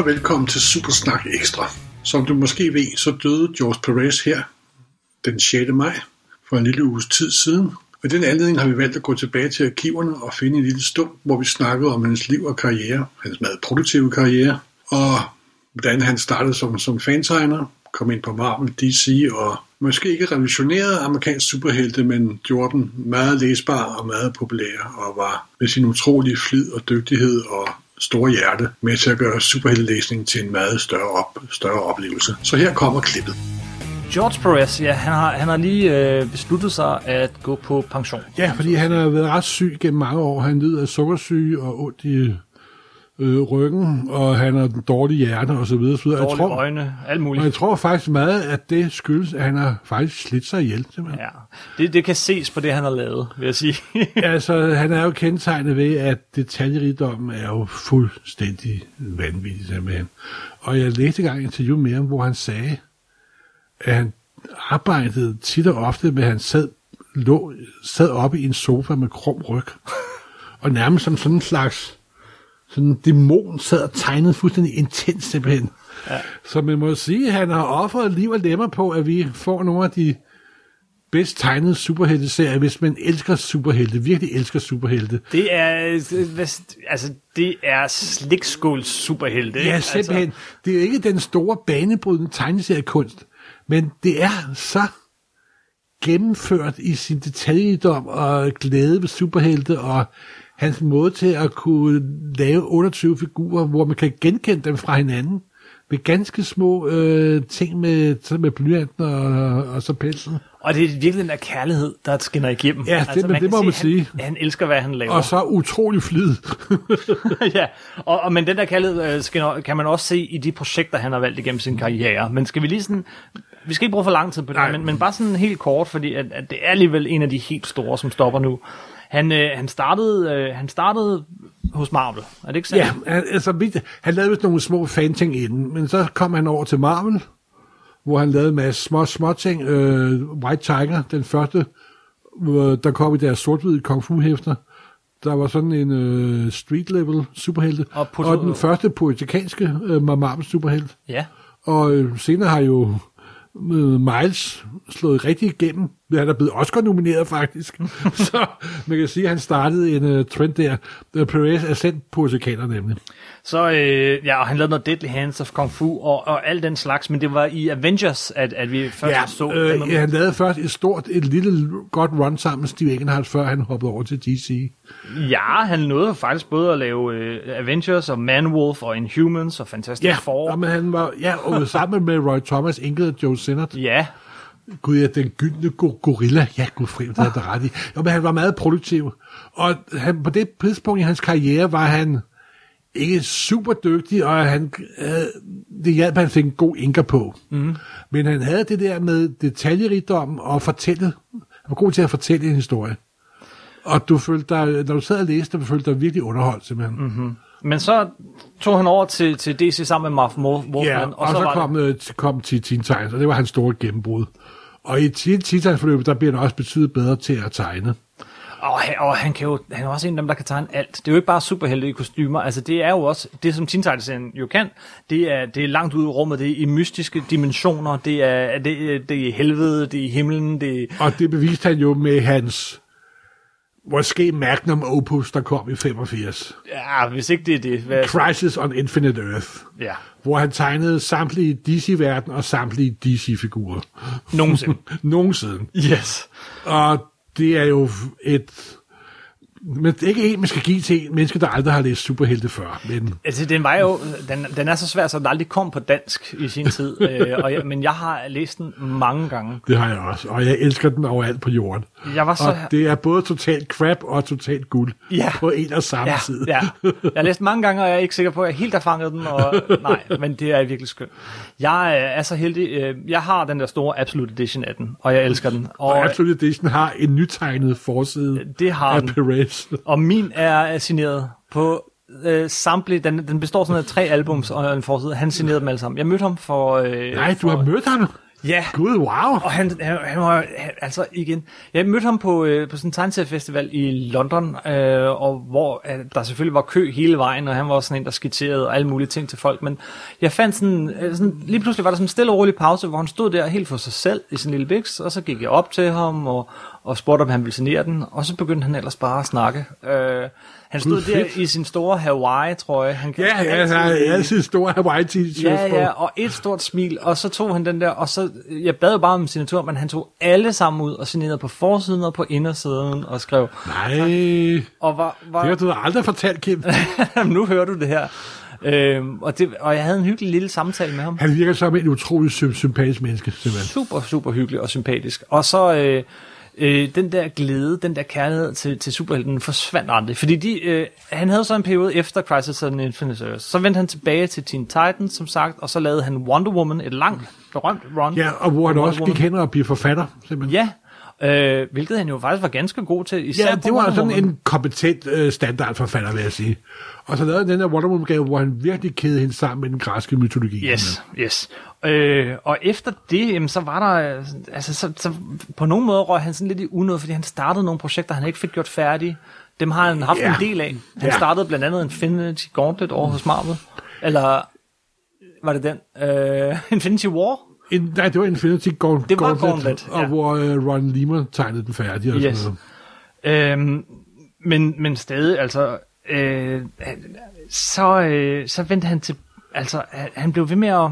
og velkommen til Supersnak Ekstra. Som du måske ved, så døde George Perez her den 6. maj for en lille uges tid siden. Og i den anledning har vi valgt at gå tilbage til arkiverne og finde en lille stund, hvor vi snakkede om hans liv og karriere, hans meget produktive karriere, og hvordan han startede som, som fantegner, kom ind på Marvel, DC og måske ikke revolutionerede amerikansk superhelte, men gjorde den meget læsbar og meget populær og var med sin utrolige flid og dygtighed og store hjerte med til at gøre superheltelæsning til en meget større, op, større oplevelse. Så her kommer klippet. George Perez, ja, han har, han har lige øh, besluttet sig at gå på pension. Ja, fordi han har været ret syg gennem mange år. Han lider af sukkersyge og ondt i øh, ryggen, og han har dårlig hjerte og så videre. Så videre. Dårlige jeg tror, øjne, alt muligt. og jeg tror faktisk meget, at det skyldes, at han har faktisk slidt sig ihjel. Simpelthen. Ja, det, det kan ses på det, han har lavet, vil jeg sige. Altså, han er jo kendetegnet ved, at detaljerigdommen er jo fuldstændig vanvittig simpelthen. Og jeg læste engang et interview med ham, hvor han sagde, at han arbejdede tit og ofte med, at han sad, lå, sad oppe i en sofa med krum ryg. Og nærmest som sådan en slags sådan en dæmon sad og tegnede fuldstændig intens simpelthen. Ja. Så man må sige, at han har offret liv og lemmer på, at vi får nogle af de bedst tegnede superhelte-serier, hvis man elsker superhelte, virkelig elsker superhelte. Det er, altså, det er slikskål superhelte. Ja, simpelthen. Altså. Det er ikke den store banebrydende tegneseriekunst, men det er så gennemført i sin detaljedom og glæde ved superhelte og hans måde til at kunne lave 28 figurer, hvor man kan genkende dem fra hinanden med ganske små øh, ting med, så med blyanten og, og så penslen. Og det er virkelig den der kærlighed, der skinner igennem. Ja, det- men det kan må man se, sige. Han, han elsker, hvad han laver. Og så utrolig flid. ja, og, og, men den der kærlighed øh, skinner, kan man også se i de projekter, han har valgt igennem sin karriere. Men skal vi lige sådan... Vi skal ikke bruge for lang tid på det, Nej. men, men bare sådan helt kort, fordi at, at det er alligevel en af de helt store, som stopper nu. Han, øh, han, startede, øh, han startede hos Marvel, er det ikke sandt? Ja, han, altså, vidt- han lavede vist nogle små fanting inden, men så kom han over til Marvel, hvor han lavede en masse små, små ting. Øh, White Tiger, den første, hvor der kom i deres sort-hvide kung fu-hæfter. Der var sådan en øh, street-level superhelte, Og på- og den første poetikanske øh, Marvel superhelt. ja. Og øh, senere har jo øh, Miles slået rigtig igennem. Han er blevet Oscar-nomineret faktisk. så man kan sige, at han startede en uh, trend der. Uh, Perez er sendt poetikaner nemlig. Så øh, ja, og han lavede noget Deadly Hands of Kung Fu og, og al den slags, men det var i Avengers, at, at vi først Ja, så... øh, ja, han lavede først et stort, et lille godt run sammen med Steve Englehart, før han hoppede over til DC. ja, han nåede faktisk både at lave øh, Avengers og Manwolf og Inhumans og Fantastic Ja, Four. og, men han var, ja, og sammen med Roy Thomas, og Joe Sinnott. Ja, Gud, ja, den gyldne go- gorilla. Ja, gud fri, det er der ret i. Jo, men han var meget produktiv. Og han, på det tidspunkt i hans karriere var han ikke super dygtig, og han, øh, det hjalp, at han fik en god inker på. Mm. Men han havde det der med detaljerigdom og fortælle. Han var god til at fortælle en historie. Og du følte dig, når du sad og læste, du følte dig virkelig underholdt, simpelthen. Mm-hmm. men så tog han over til, til DC sammen med Marv Wolfman, Ja, og, og så, så var kom, øh, kom til Teen Titans, og det var hans store gennembrud. Og i Teen Titans forløbet, der bliver han også betydet bedre til at tegne. Og, han, og han, kan jo, han er også en af dem, der kan tegne alt. Det er jo ikke bare superhelte i kostymer. Altså, det er jo også, det som Teen Titans jo kan, det er, det er langt ude i rummet, det er i mystiske dimensioner, det er, det, det er helvede, det er himlen, det er, Og det beviste han jo med hans måske magnum opus, der kom i 85. ja, hvis ikke det er det. Hvad, Crisis on Infinite Earth. ja, Hvor han tegnede samtlige DC-verden og samtlige DC-figurer. nogensinde. Nogensinde. yes. Og det er jo et... Men det er ikke en, man skal give til en menneske, der aldrig har læst superhelte før. Men Altså, den var jo, den, den er så svær, så den aldrig kom på dansk i sin tid. øh, og jeg, men jeg har læst den mange gange. det har jeg også. Og jeg elsker den overalt på jorden. Jeg var så... Og det er både totalt crap og totalt guld Ja. på en og samme Ja, tid. ja. Jeg har læst mange gange, og jeg er ikke sikker på, at jeg helt har fanget den. Og, nej, men det er virkelig skønt. Jeg øh, er så heldig. øh, Jeg har den der store Absolute Edition af den, og jeg elsker den. Og, Og Absolute Edition har en nytegnet forside det har af den. Perez. Og min er signeret på øh, samtlige. Den, den består sådan af tre albums og en forside. Han signerede dem alle sammen. Jeg mødte ham for... Øh, Nej, du for, har mødt ham. Ja, Gud, wow. og han, han, han var han, altså igen, jeg mødte ham på, øh, på sådan en tegneseriefestival i London, øh, og hvor øh, der selvfølgelig var kø hele vejen, og han var sådan en, der skitserede alle mulige ting til folk, men jeg fandt sådan, øh, sådan lige pludselig var der sådan en stille og rolig pause, hvor han stod der helt for sig selv i sin lille biks, og så gik jeg op til ham og, og spurgte, om han ville signere den, og så begyndte han ellers bare at snakke. Øh, han stod Gud, der fedt. i sin store Hawaii, tror jeg. Han Ja, ja, ja, jeg har altid store Hawaii t-shirts Ja, ja, og et stort smil, og så tog han den der, og så, jeg bad jo bare om signatur, men han tog alle sammen ud og signerede på forsiden og på indersiden og skrev, Nej, det og var, var har du aldrig fortalt, Kim. nu hører du det her. Øhm, og, det, og jeg havde en hyggelig lille samtale med ham. Han virker som en utrolig sym- sympatisk menneske, simpelthen. Super, super hyggelig og sympatisk. Og så øh, øh, den der glæde, den der kærlighed til, til superhelten forsvandt aldrig. Fordi de, øh, han havde så en periode efter Crisis on Infinite Earths. Så vendte han tilbage til Teen Titans, som sagt, og så lavede han Wonder Woman, et langt, berømt run. Ja, og hvor han Wonder også gik hen og blev forfatter, simpelthen. Ja, øh, hvilket han jo faktisk var ganske god til. Især Ja, det var sådan en kompetent øh, standardforfatter, vil jeg sige. Og så lavede den der Wonder Woman-gave, hvor han virkelig kædede hende sammen med den græske mytologi. Yes, yes. Øh, og efter det, jamen, så var der, altså, så, så på nogen måde røg han sådan lidt i unød, fordi han startede nogle projekter, han ikke fik gjort færdige. Dem har han haft Ja. en del af. Han Ja. startede blandt andet Infinity Gauntlet over hos Marvel. Eller var det den? Øh, Infinity War? En, nej, det var Infinity Gauntlet. Det var Gauntlet, Og ja. hvor øh, Ron Lehman tegnede den færdig. Og Yes. sådan noget. Øhm, men, men stadig, altså, øh, så, øh, så vendte han til, altså, han- han blev ved med at,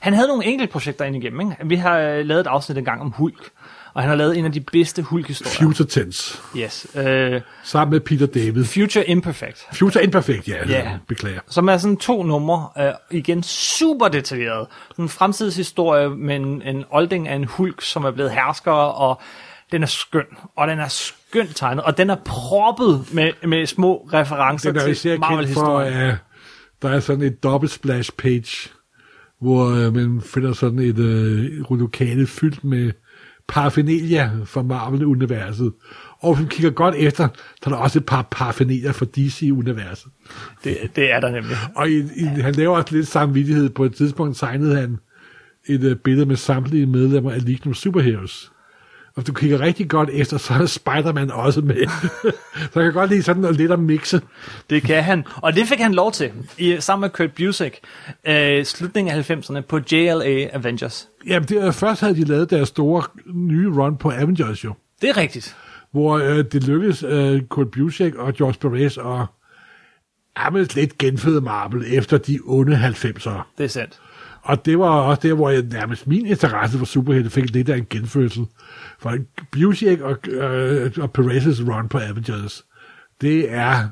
han havde nogle enkelte projekter ind igennem, ikke? Vi har øh, lavet et afsnit engang om Hulk, og han har lavet en af de bedste Hulk-historier. Future Tense. Yes. Øh, Sammen med Peter David. Future Imperfect. Future Imperfect, ja. Ja. Beklager. Som er sådan to numre, øh, igen super detaljeret. En fremtidshistorie med en, en olding af en hulk, som er blevet hersker, og den er skøn, og den er skønt tegnet, og den er proppet med, med små referencer Den er til for, Marvel-historien. der er sådan et dobbelt splash page, hvor øh, man finder sådan et øh, rullokale fyldt med paraphernalia fra Marvel-universet. Og hvis man kigger godt efter, så er der også et par paraphernalia fra DC-universet. Det, det er der nemlig. Og i, i, han laver også lidt samvittighed. På et tidspunkt tegnede han et uh, billede med samtlige medlemmer af of Superheroes. Og du kigger rigtig godt efter, så er Spider-Man også med. så jeg kan godt lide sådan noget lidt at mixe. Det kan han. Og det fik han lov til, i, sammen med Kurt Busiek, øh, slutningen af 90'erne på JLA Avengers. Jamen, det, er- først havde de lavet deres store nye run på Avengers jo. Det er rigtigt. Hvor øh, det lykkedes øh, Kurt Busiek og George Perez at jamen, lidt genføde Marvel efter de onde 90'ere. Det er sandt. Og det var også der, hvor jeg nærmest min interesse for superhelte fik lidt af en genfødsel. For Busiek og, øh, og Perez's run på Avengers, det er...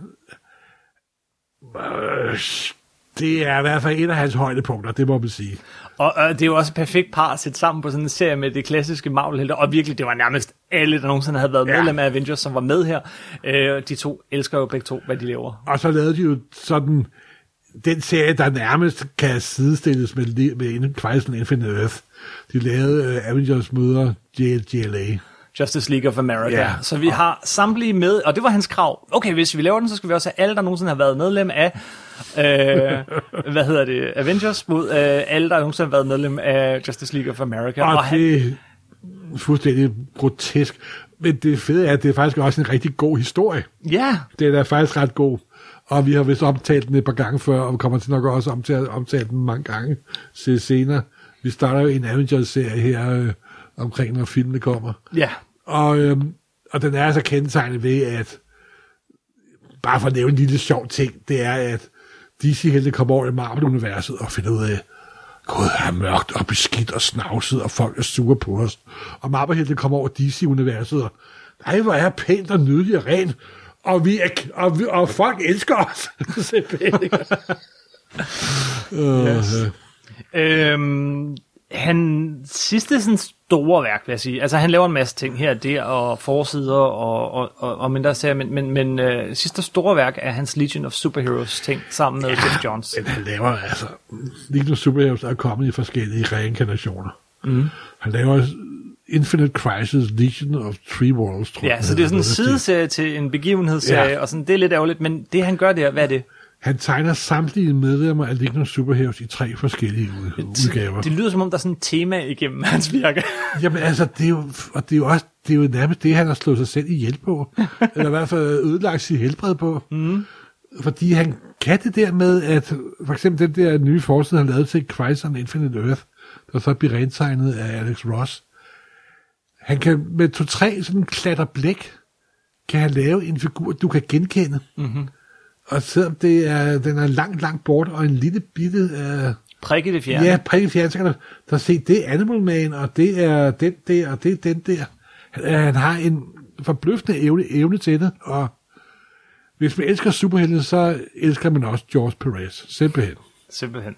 Øh, det er i hvert fald et af hans højdepunkter, det må man sige. Og øh, det er jo også et perfekt par at sætte sammen på sådan en serie med det klassiske Marvel-helte, og virkelig, det var nærmest alle, der nogensinde havde været Ja. medlem af Avengers, som var med her. Øh, de to elsker jo begge to, hvad de laver. Og så lavede de jo sådan den serie, der nærmest kan sidestilles med, med Crisis Infinite Earth. De lavede uh, Avengers møder JLA. Justice League of America. Ja. Så vi har samtlige med, og det var hans krav. Okay, hvis vi laver den, så skal vi også have alle, der nogensinde har været medlem af, øh, hvad hedder det, Avengers, mod øh, alle, der nogensinde har været medlem af Justice League of America. Og, og han, det er fuldstændig grotesk. Men det fede er, at det er faktisk også en rigtig god historie. ja, Det er da faktisk ret god. Og vi har vist omtalt den et par gange før, og vi kommer til nok også omtale, omtale den mange gange se senere. Vi starter jo en Avengers-serie her øh, omkring, når filmene kommer. ja, Og, øhm, og den er altså kendetegnet ved, at bare for at nævne en lille sjov ting, det er, at DC helte kommer over i Marvel-universet og finder ud af, Gud, her er mørkt og beskidt og snavset, og folk er sure på os. Og Marvel-helte kommer over DC-universet, og nej, hvor er pænt og nydeligt og rent. Og, vi er, og, vi, og folk elsker os. Simpelthen, Yes. Øhm, han sidste sådan store værk, vil jeg sige. Altså, han laver en masse ting her og der, og forsider og, og, og, og mindre serier, men, men, men øh, sidste store værk er hans Legion of Superheroes ting, sammen med ja, Jeff Johns. Men han laver altså... Legion of Superheroes er kommet i forskellige reinkarnationer. Mm. Han laver Infinite Crisis, Legion of Three Worlds, tror Ja, jeg, så det er sådan en sideserie til en begivenhedsserie, Ja. og sådan, det er lidt ærgerligt, men det han gør der, hvad er det? Han tegner samtlige medlemmer af Lignum Superheroes i tre forskellige ud- udgaver. Det lyder som om, der er sådan et tema igennem hans virke. Jamen altså, det er jo, og det er jo også det er jo nærmest det, han har slået sig selv ihjel på. eller i hvert fald ødelagt sit helbred på. Mm. Fordi han kan det der med, at for eksempel den der nye forside, han lavede til Crisis on Infinite Earth, der så bliver rentegnet af Alex Ross. Han kan med to-tre sådan klatter blæk, kan han lave en figur, du kan genkende. Mm-hmm. Og selvom det er, den er langt, langt bort, og en lille bitte uh, Prik i det fjerne. Ja, prik i fjern, så kan du der se, det er Animal Man, og det er den der, og det er den der. Han, han har en forbløffende evne, evne til det, og hvis man elsker superhelte, så elsker man også George Perez, simpelthen. Simpelthen.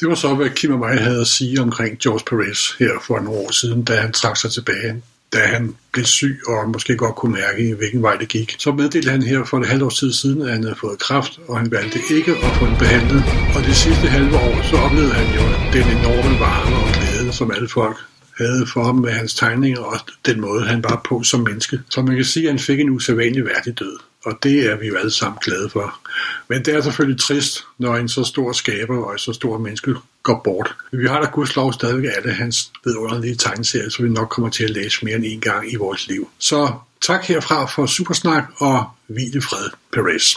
Det var så, hvad Kim og mig havde at sige omkring George Perez her for nogle år siden, da han trak sig tilbage da han blev syg og måske godt kunne mærke, hvilken vej det gik. Så meddelte han her for et halvt års tid siden, at han havde fået kræft, og han valgte ikke at få den behandlet. Og det sidste halve år, så oplevede han jo den enorme varme og glæde, som alle folk havde for ham med hans tegninger og den måde, han var på som menneske. Så man kan sige, at han fik en usædvanlig værdig død og det er vi jo alle sammen glade for. Men det er selvfølgelig trist, når en så stor skaber og en så stor menneske går bort. Vi har da gudslov stadigvæk alle hans vidunderlige tegneserier, så vi nok kommer til at læse mere end en gang i vores liv. Så tak herfra for Supersnak og hvile fred, Perez.